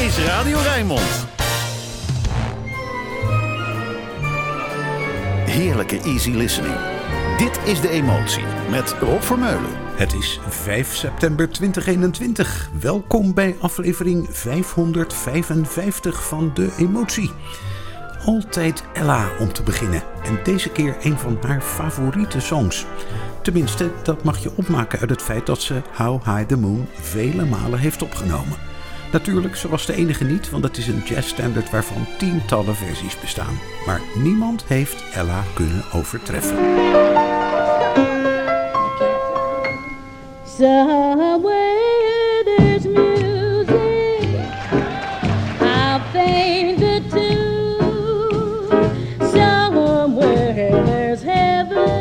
is Radio Rijnmond. Heerlijke easy listening. Dit is De Emotie met Rob Vermeulen. Het is 5 september 2021. Welkom bij aflevering 555 van De Emotie. Altijd Ella om te beginnen. En deze keer een van haar favoriete songs. Tenminste, dat mag je opmaken uit het feit dat ze How High the Moon vele malen heeft opgenomen. Natuurlijk, ze was de enige niet, want het is een jazzstandard waarvan tientallen versies bestaan. Maar niemand heeft Ella kunnen overtreffen. Somewhere there's heaven.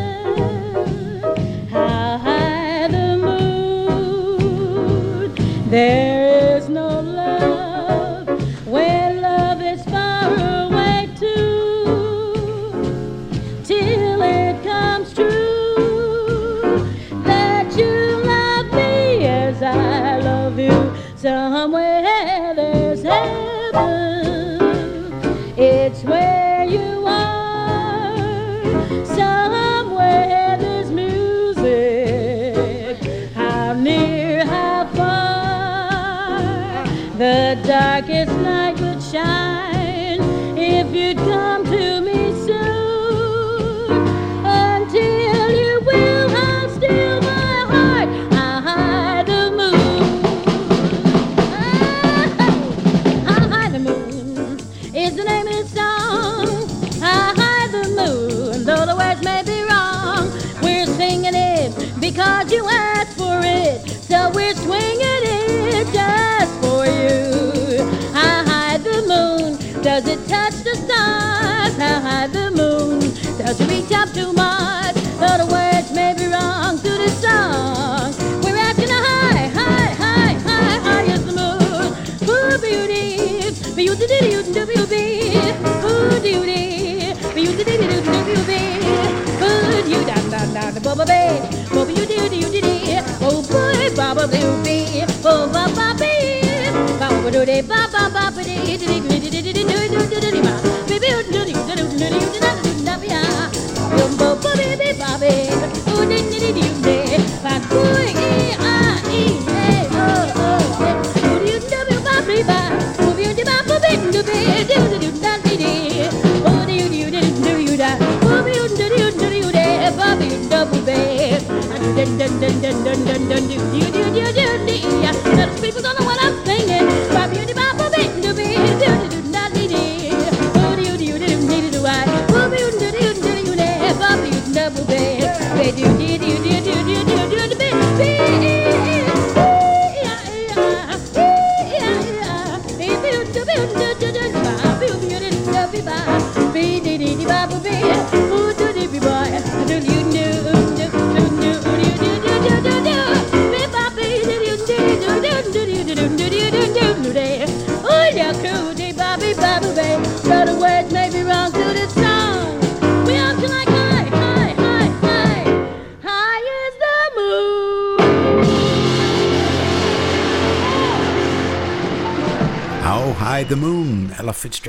There bubba babe, bubba you do do do do. Oh boy, baba blue bee, oh baba bee, baba do de baba baba de de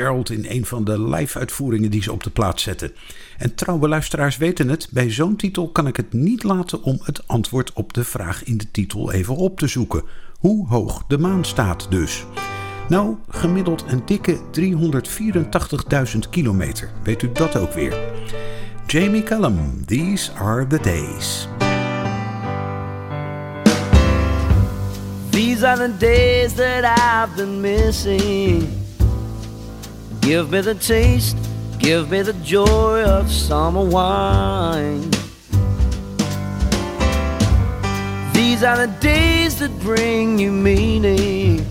Fitzgerald in een van de live-uitvoeringen die ze op de plaats zette. En trouwe luisteraars weten het, bij zo'n titel kan ik het niet laten om het antwoord op de vraag in de titel even op te zoeken. Hoe hoog de maan staat dus. Nou, gemiddeld een dikke 384.000 kilometer. Weet u dat ook weer? Jamie Cullum, These Are The Days. These are the days that I've been missing. Give me the taste, give me the joy of summer wine. These are the days that bring you meaning.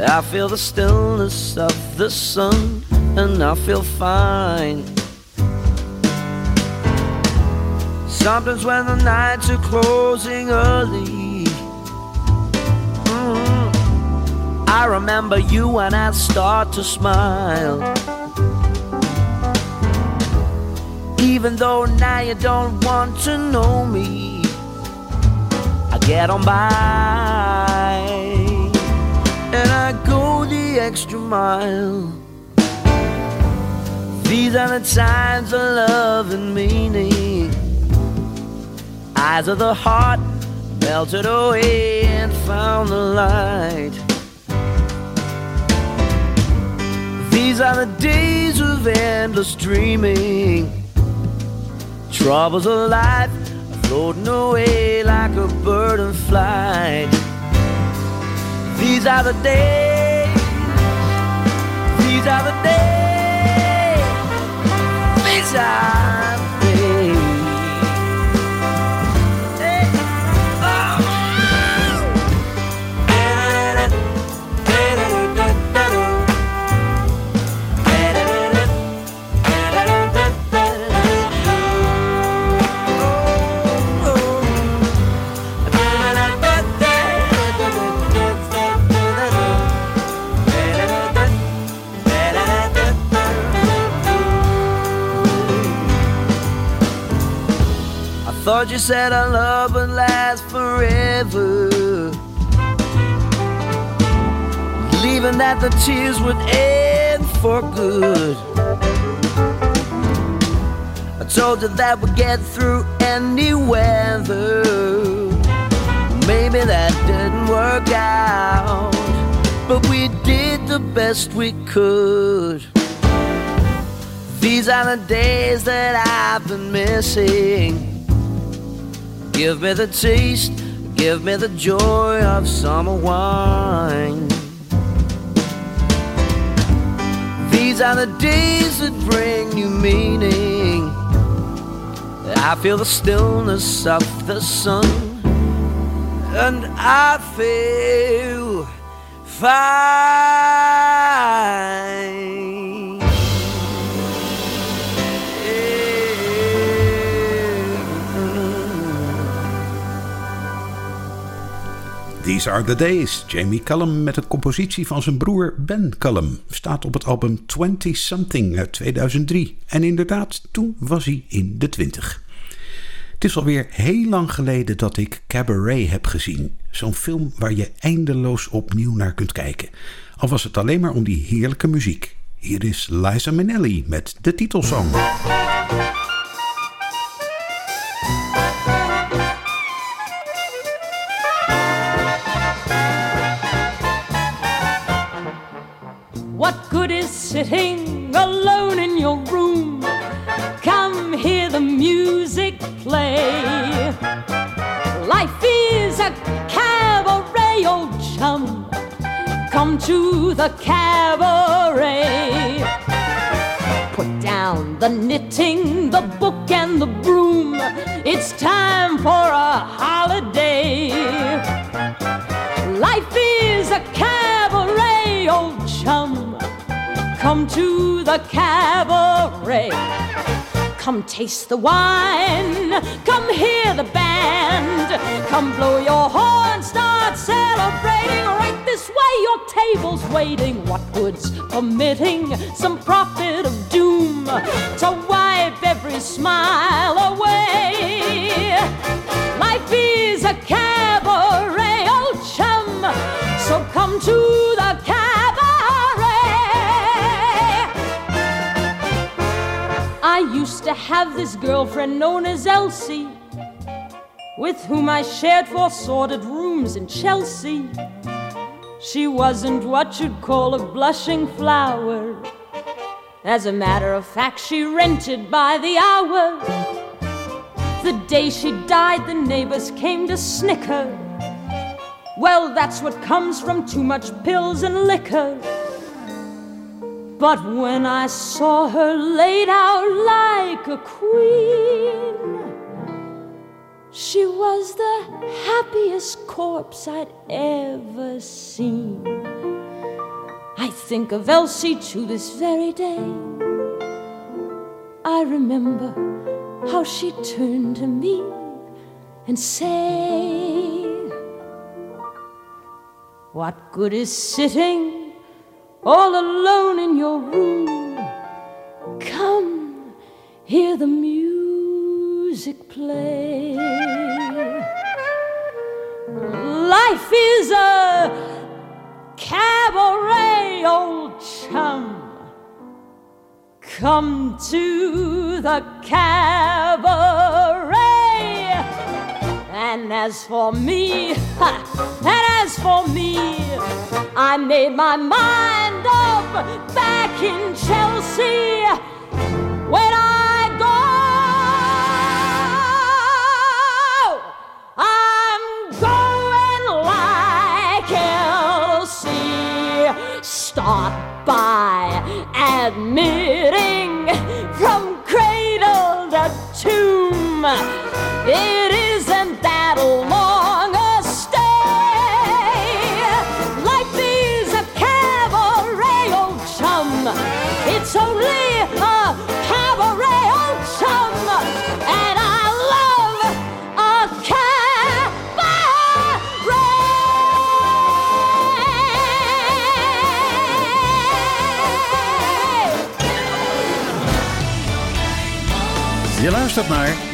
I feel the stillness of the sun and I feel fine. Sometimes when the nights are closing early, I remember you and I start to smile. Even though now you don't want to know me, I get on by and I go the extra mile. These are the times of love and meaning. Eyes of the heart melted away and found the light. These are the days of endless dreaming. Troubles of life floating away like a bird in flight. These are the days. These are the days. These are I thought you said our love would last forever. Believing that the tears would end for good. I told you that we'd get through any weather. Maybe that didn't work out, but we did the best we could. These are the days that I've been missing. Give me the taste, give me the joy of summer wine. These are the days that bring new meaning. I feel the stillness of the sun, and I feel fine. These Are The Days. Jamie Cullum met een compositie van zijn broer Ben Cullum. Staat op het album 20 Something uit 2003. En inderdaad, toen was hij in de 20. Het is alweer heel lang geleden dat ik Cabaret heb gezien. Zo'n film waar je eindeloos opnieuw naar kunt kijken. Al was het alleen maar om die heerlijke muziek. Hier is Liza Minnelli met de titelsong. Good is sitting alone in your room? Come hear the music play. Life is a cabaret, old chum. Come to the cabaret. Put down the knitting, the book, and the broom. It's time for a holiday. Life is a cabaret, to the cabaret. Come taste the wine. Come hear the band. Come blow your horn. Start celebrating. Right this way, your table's waiting. What good's permitting some prophet of doom to wipe every smile away? Life is a cabaret, old chum. So come to the have this girlfriend known as Elsie, with whom I shared four sordid rooms in Chelsea. She wasn't what you'd call a blushing flower. As a matter of fact, she rented by the hour. The day she died, the neighbors came to snicker. Well, that's what comes from too much pills and liquor. But when I saw her laid out like a queen, she was the happiest corpse I'd ever seen. I think of Elsie to this very day. I remember how she turned to me and said, What good is sitting all alone in your room? Come, hear the music play. Life is a cabaret, old chum, come to the cabaret. And as for me, and as for me, I made my mind up back in Chelsea when I go. I'm going like Elsie. Start by admitting from cradle to tomb.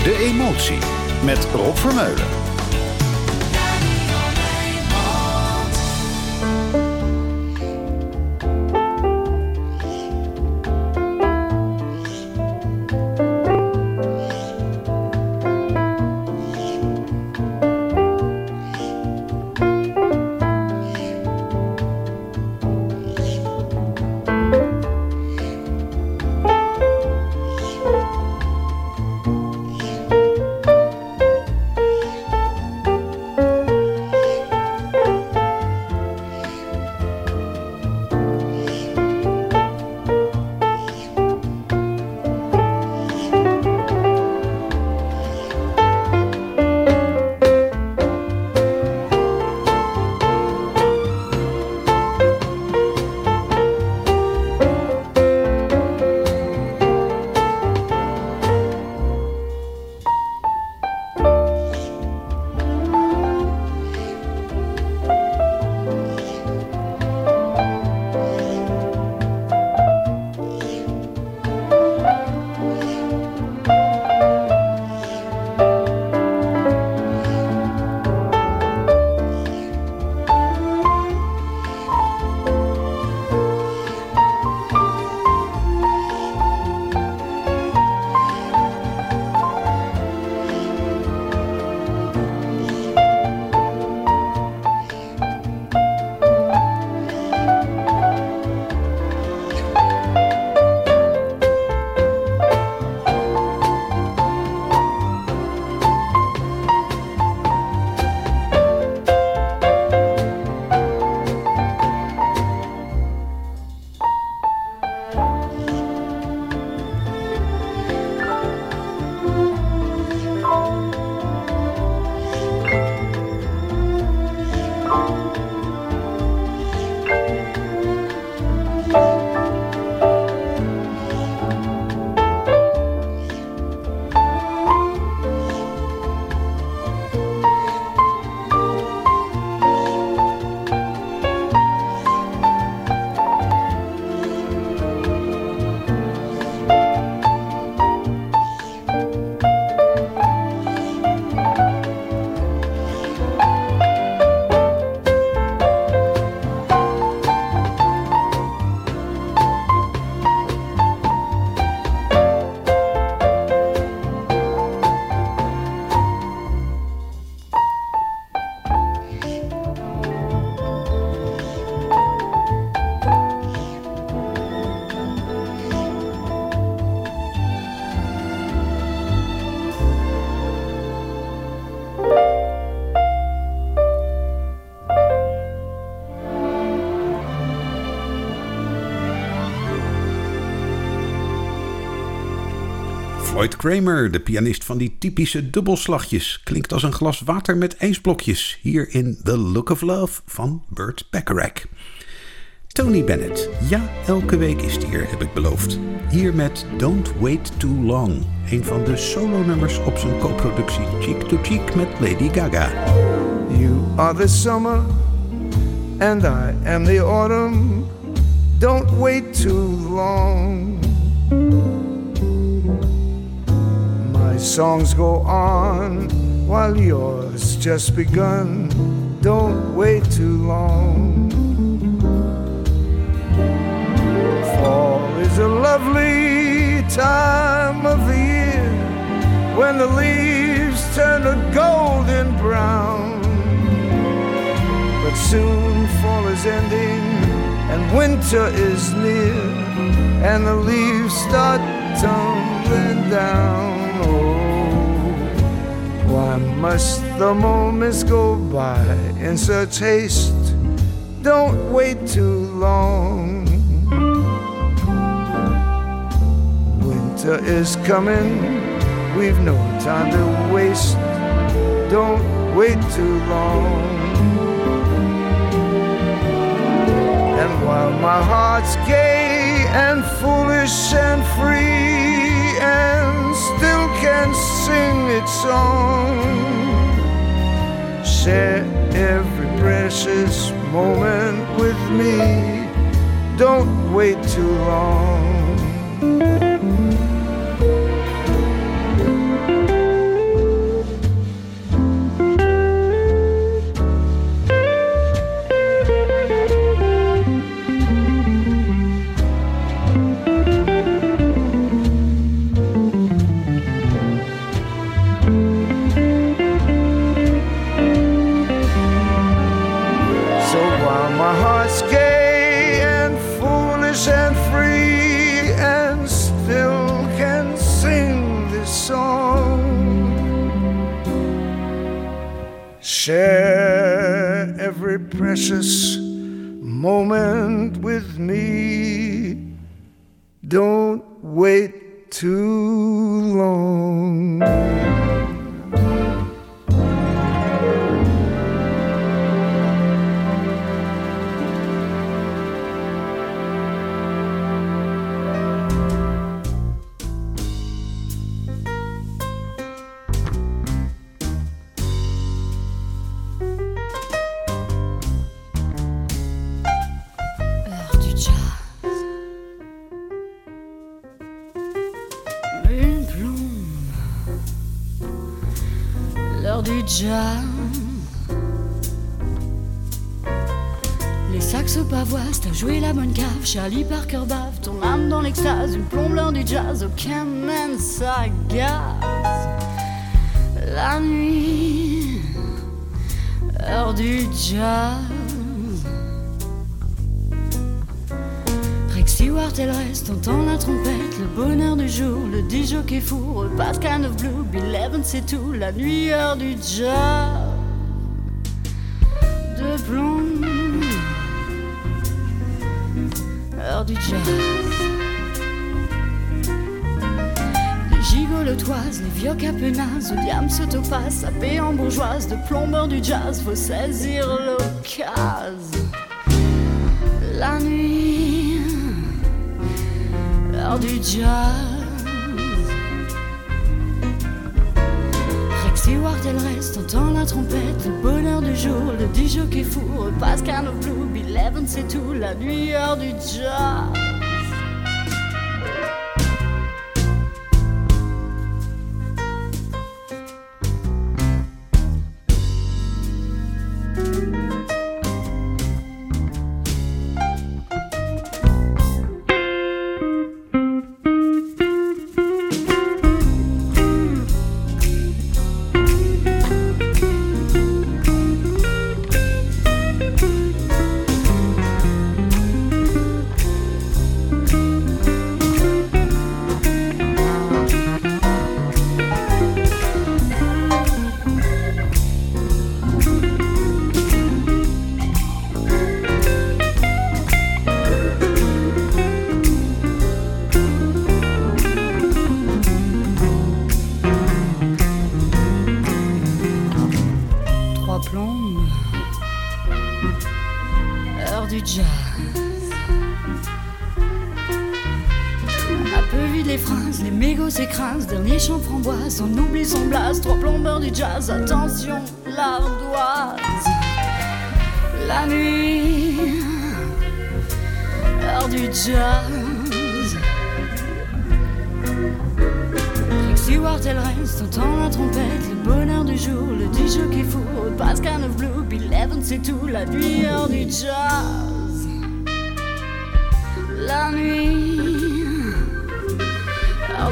De Emotie met Rob Vermeulen. Floyd Kramer, de pianist van die typische dubbelslagjes, klinkt als een glas water met ijsblokjes hier in The Look of Love van Burt Bacharach. Tony Bennett, ja, elke week is die hier, heb ik beloofd. Hier met Don't Wait Too Long, een van de solonummers op zijn co-productie Cheek to Cheek met Lady Gaga. You are the summer, and I am the autumn. Don't wait too long. songs go on while yours just begun. Don't wait too long. Fall is a lovely time of the year when the leaves turn a golden brown. But soon fall is ending and winter is near, and the leaves start tumbling down. Must the moments go by in such haste? Don't wait too long. Winter is coming, we've no time to waste. Don't wait too long. And while my heart's gay and foolish and free, and still can sing its song, share every precious moment with me. Don't wait too long. Jazz. Les saxes pavoisent, t'as joué la bonne cave. Charlie Parker bave, ton âme dans l'extase. Une plombe l'heure du jazz, aucun mène sa gaze. La nuit, heure du jazz. Rex Stewart, elle reste, entend la trompette, le bonheur du jour, le DJ qui est fou, repasse kind of blue, Evans c'est tout, la nuit, heure du jazz. De plomb, heure du jazz. Les gigolotoises, les vieux capenazes, William se topasse, sapé en bourgeoise, de plombeur du jazz, faut saisir l'occasion. La nuit, heure du jazz. Rex Stewart, elle reste, entend la trompette, le bonheur du jour, le DJ qui est fou, repasse kind of blue, Bill Evans c'est tout, la nuit, heure du jazz.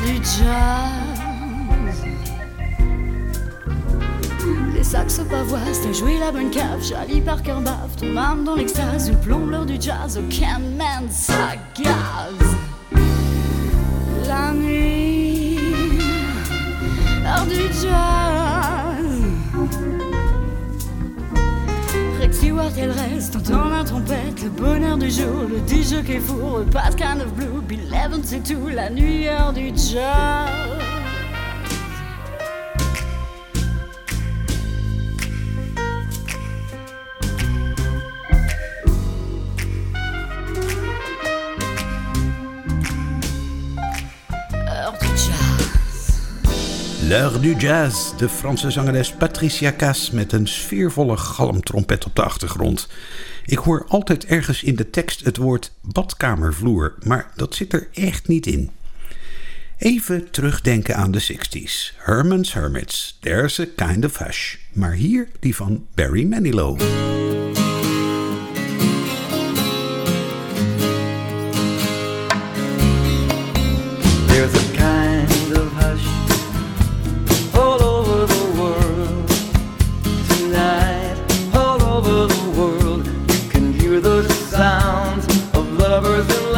du jazz. Les saxes pavoisses, t'as joué la bonne cave, Charlie Parker baffe, ton âme dans l'extase, une plombleur du jazz, aucun man s'agace. La nuit, l'heure du jazz. Stewart, elle reste, entend la trompette, le bonheur du jour, le DJ qui est fou, pas de kind of blue, Bill Evans c'est tout, la nuit, heure du jazz. L'heure du jazz, de Franse zangeres Patricia Cass met een sfeervolle galmtrompet op de achtergrond. Ik hoor altijd ergens in de tekst het woord badkamervloer, maar dat zit er echt niet in. Even terugdenken aan de 60s. Herman's Hermits, There's a Kind of Hush. Maar hier die van Barry Manilow.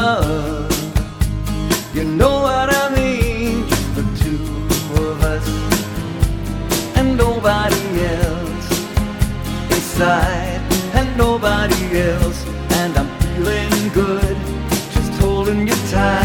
Love. You know what I mean? Just the two of us and nobody else inside, and nobody else. And I'm feeling good, just holding you tight.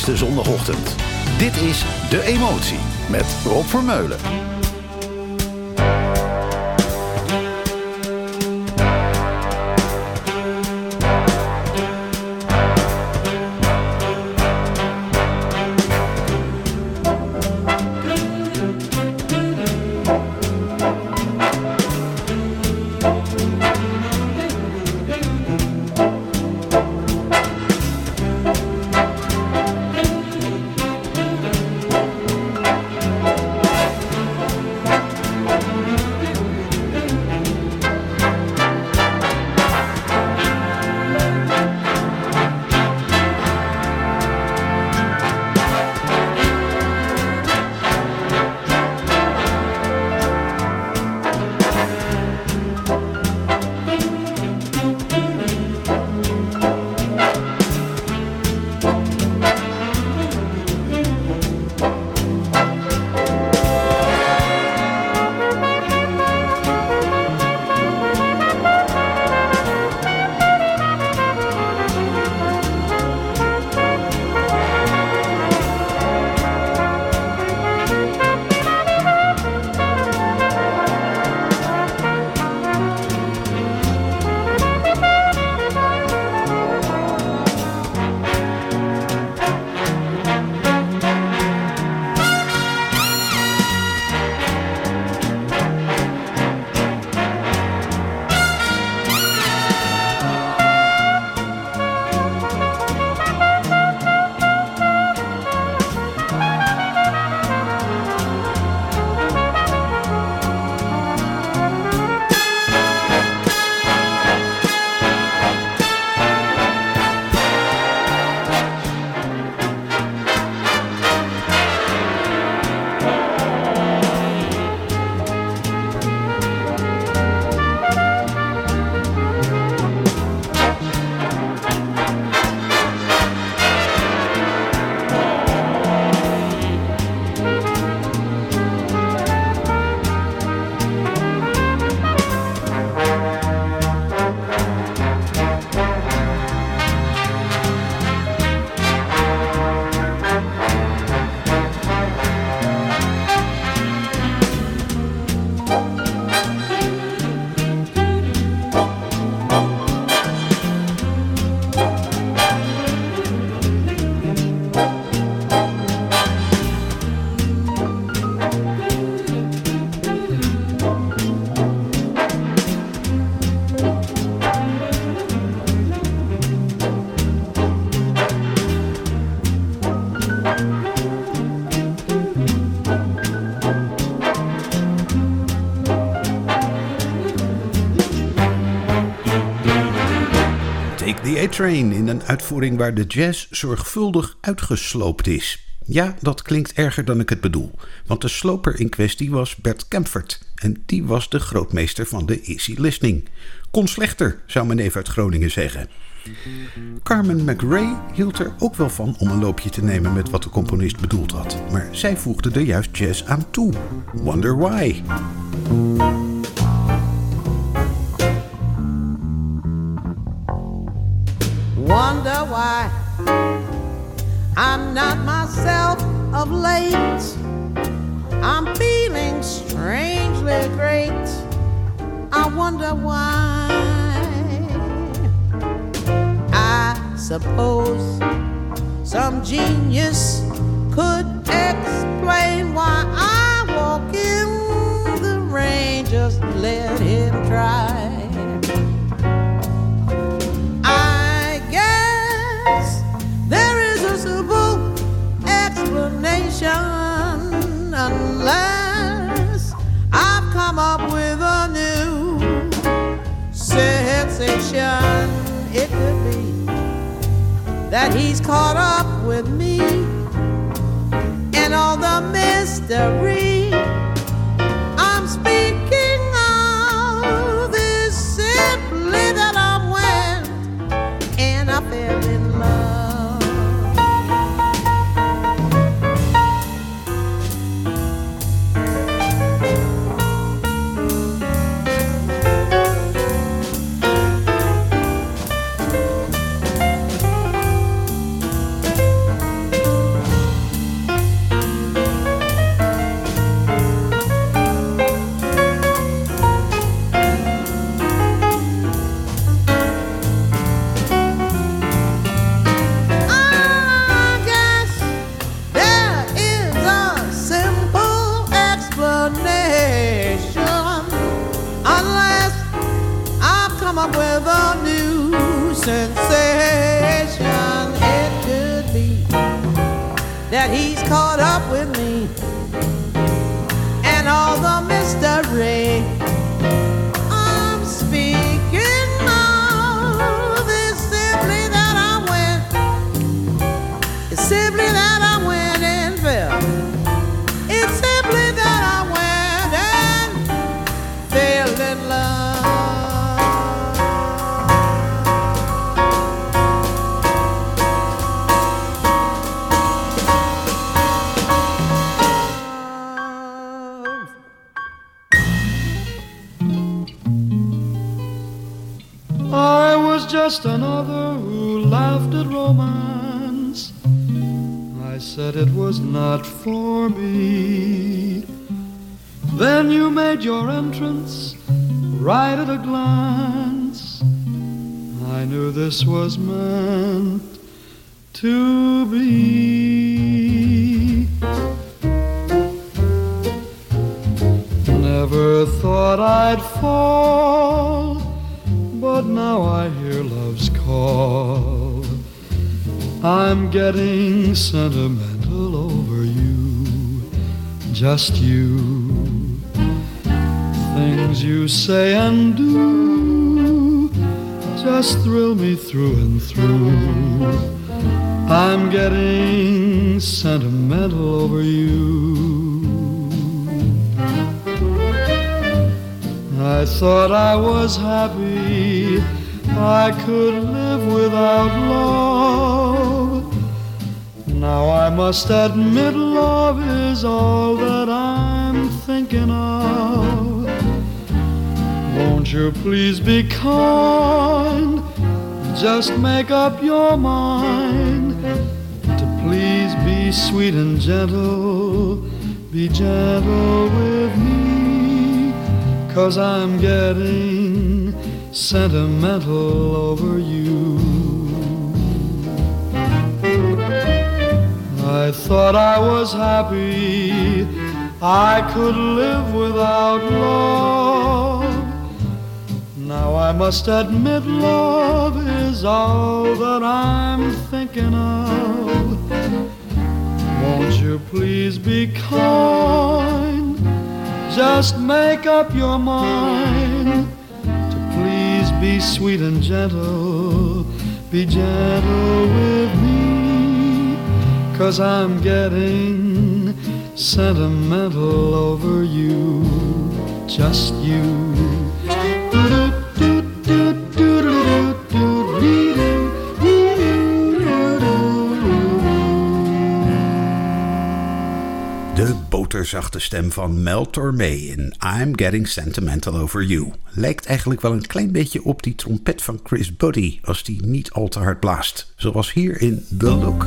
Relaxte zondagochtend. Dit is De Emotie met Rob Vermeulen. In een uitvoering waar de jazz zorgvuldig uitgesloopt is. Ja, dat klinkt erger dan ik het bedoel, want de sloper in kwestie was Bert Kempfert en die was de grootmeester van de easy listening. Kon slechter, zou mijn neef uit Groningen zeggen. Carmen McRae hield er ook wel van om een loopje te nemen met wat de componist bedoeld had, maar zij voegde er juist jazz aan toe. Wonder why. Of late. I'm feeling strangely great. I wonder why. I suppose some genius could explain why I walk in the rain. Just let him try. That he's caught up with me and all the mystery. This was meant to be. Never thought I'd fall, but now I hear love's call. I'm getting sentimental over you, just you. Things you say and do just thrill me through and through. I'm getting sentimental over you. I thought I was happy, I could live without love. Now I must admit love is all that I'm thinking of. Won't you please be kind? Just make up your mind to please be sweet and gentle. Be gentle with me, cause I'm getting sentimental over you. I thought I was happy, I could live without love. Now I must admit love is all that I'm thinking of. Won't you please be kind? Just make up your mind to please be sweet and gentle. be gentle with me, cause I'm getting sentimental over you, just you. Boterzachte stem van Mel Tormé in I'm Getting Sentimental Over You. Lijkt eigenlijk wel een klein beetje op die trompet van Chris Buddy als die niet al te hard blaast. Zoals hier in The Look.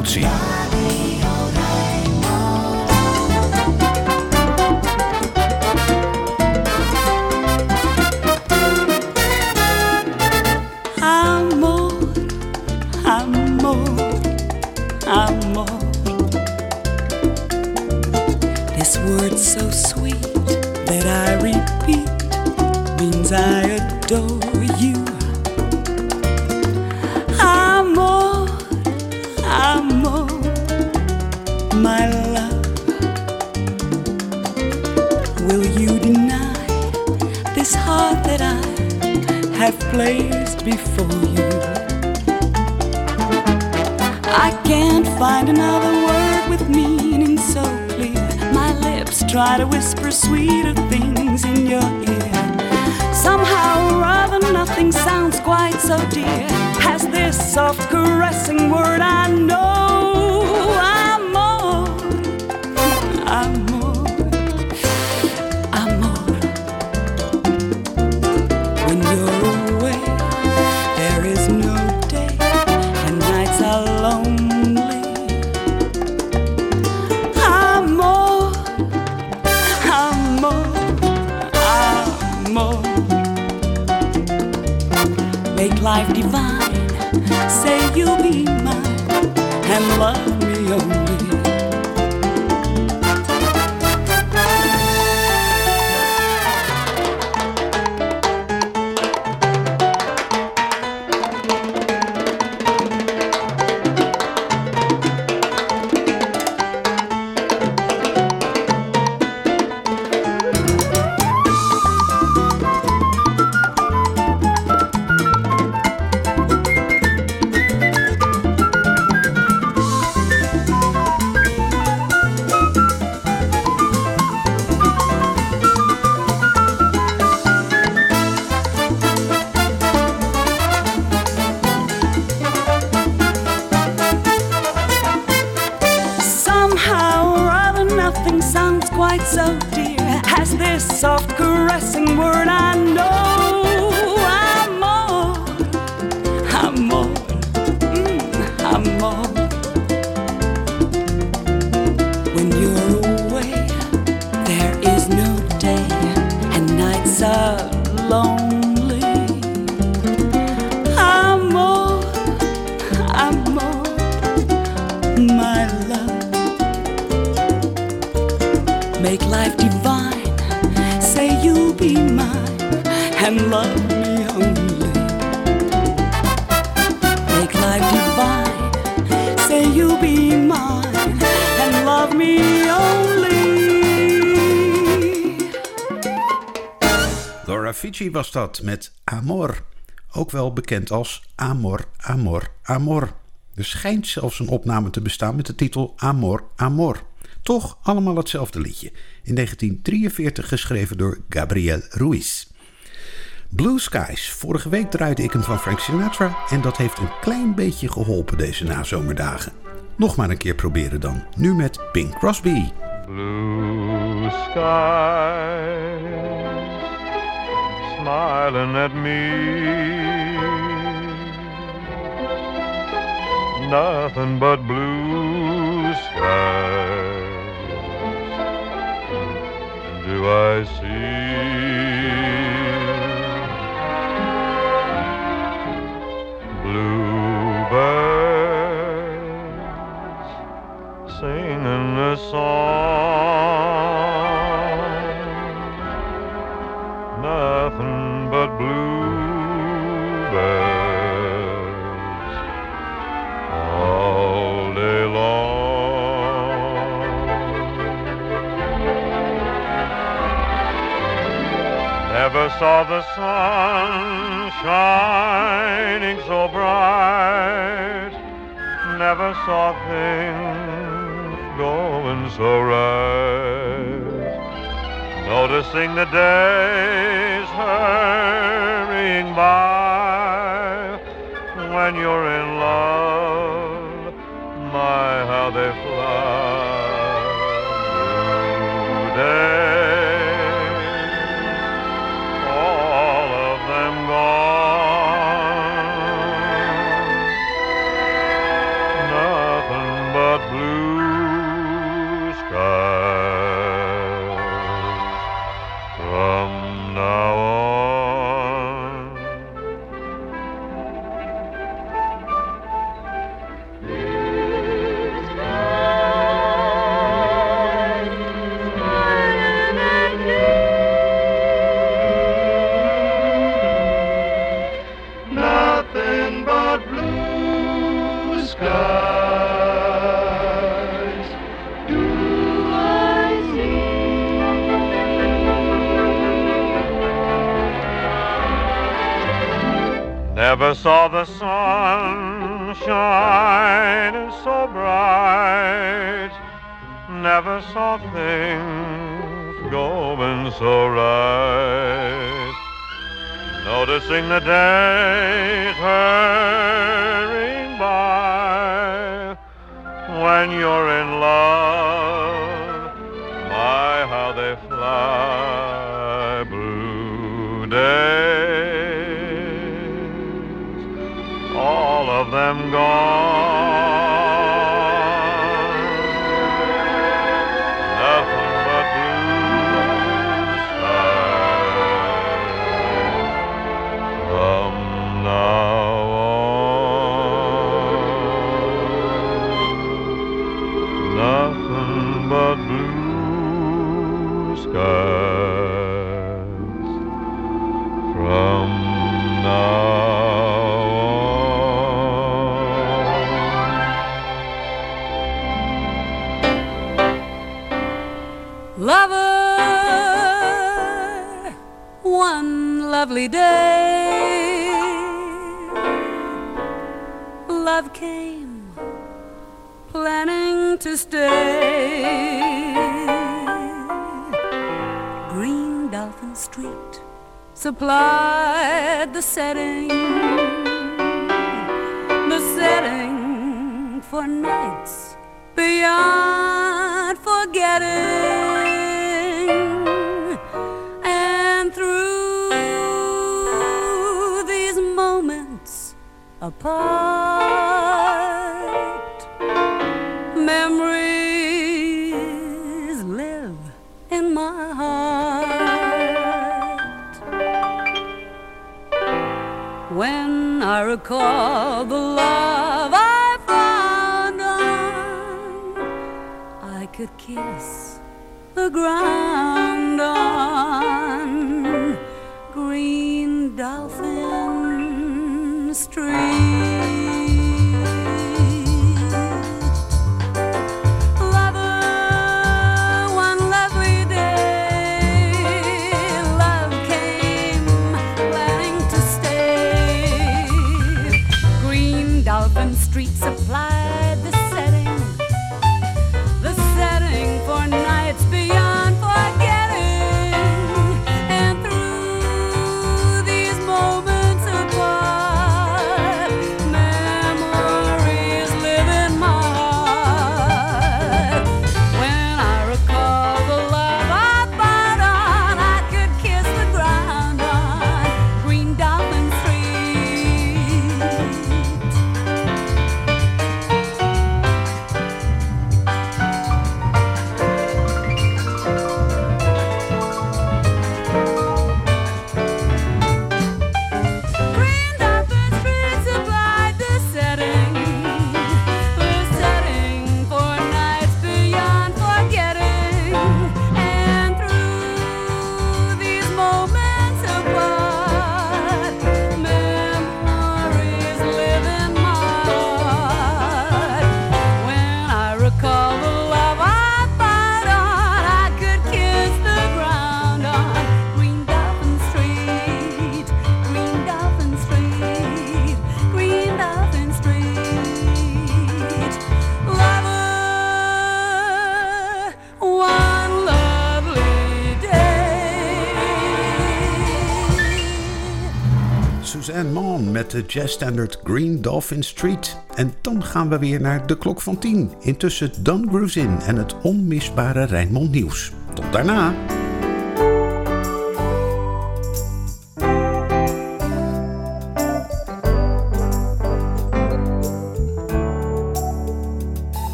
Is de life divine. Say you'll be mine and love me. And love me only. Make life divine. Say you'll be mine and love me only. Laura Fiji was dat met Amor. Ook wel bekend als Amor, Amor, Amor. Er schijnt zelfs een opname te bestaan met de titel Amor, Amor. Toch allemaal hetzelfde liedje. In 1943 geschreven door Gabriel Ruiz. Blue Skies. Vorige week draaide ik hem van Frank Sinatra en dat heeft een klein beetje geholpen deze nazomerdagen. Nog maar een keer proberen dan. Nu met Pink Crosby. Blue skies smiling at me. Nothing but blue skies. Do I see bluebirds singing a song. Nothing but bluebirds all day long. Never saw the sun shining so bright. Never saw things going so right. Noticing the days hurrying saw the sun shine so bright, never saw things going so right. Noticing the day ground. de jazzstandard Green Dolphin Street. En dan gaan we weer naar de klok van 10. Intussen Dan Gruzin en het onmisbare Rijnmond Nieuws. Tot daarna!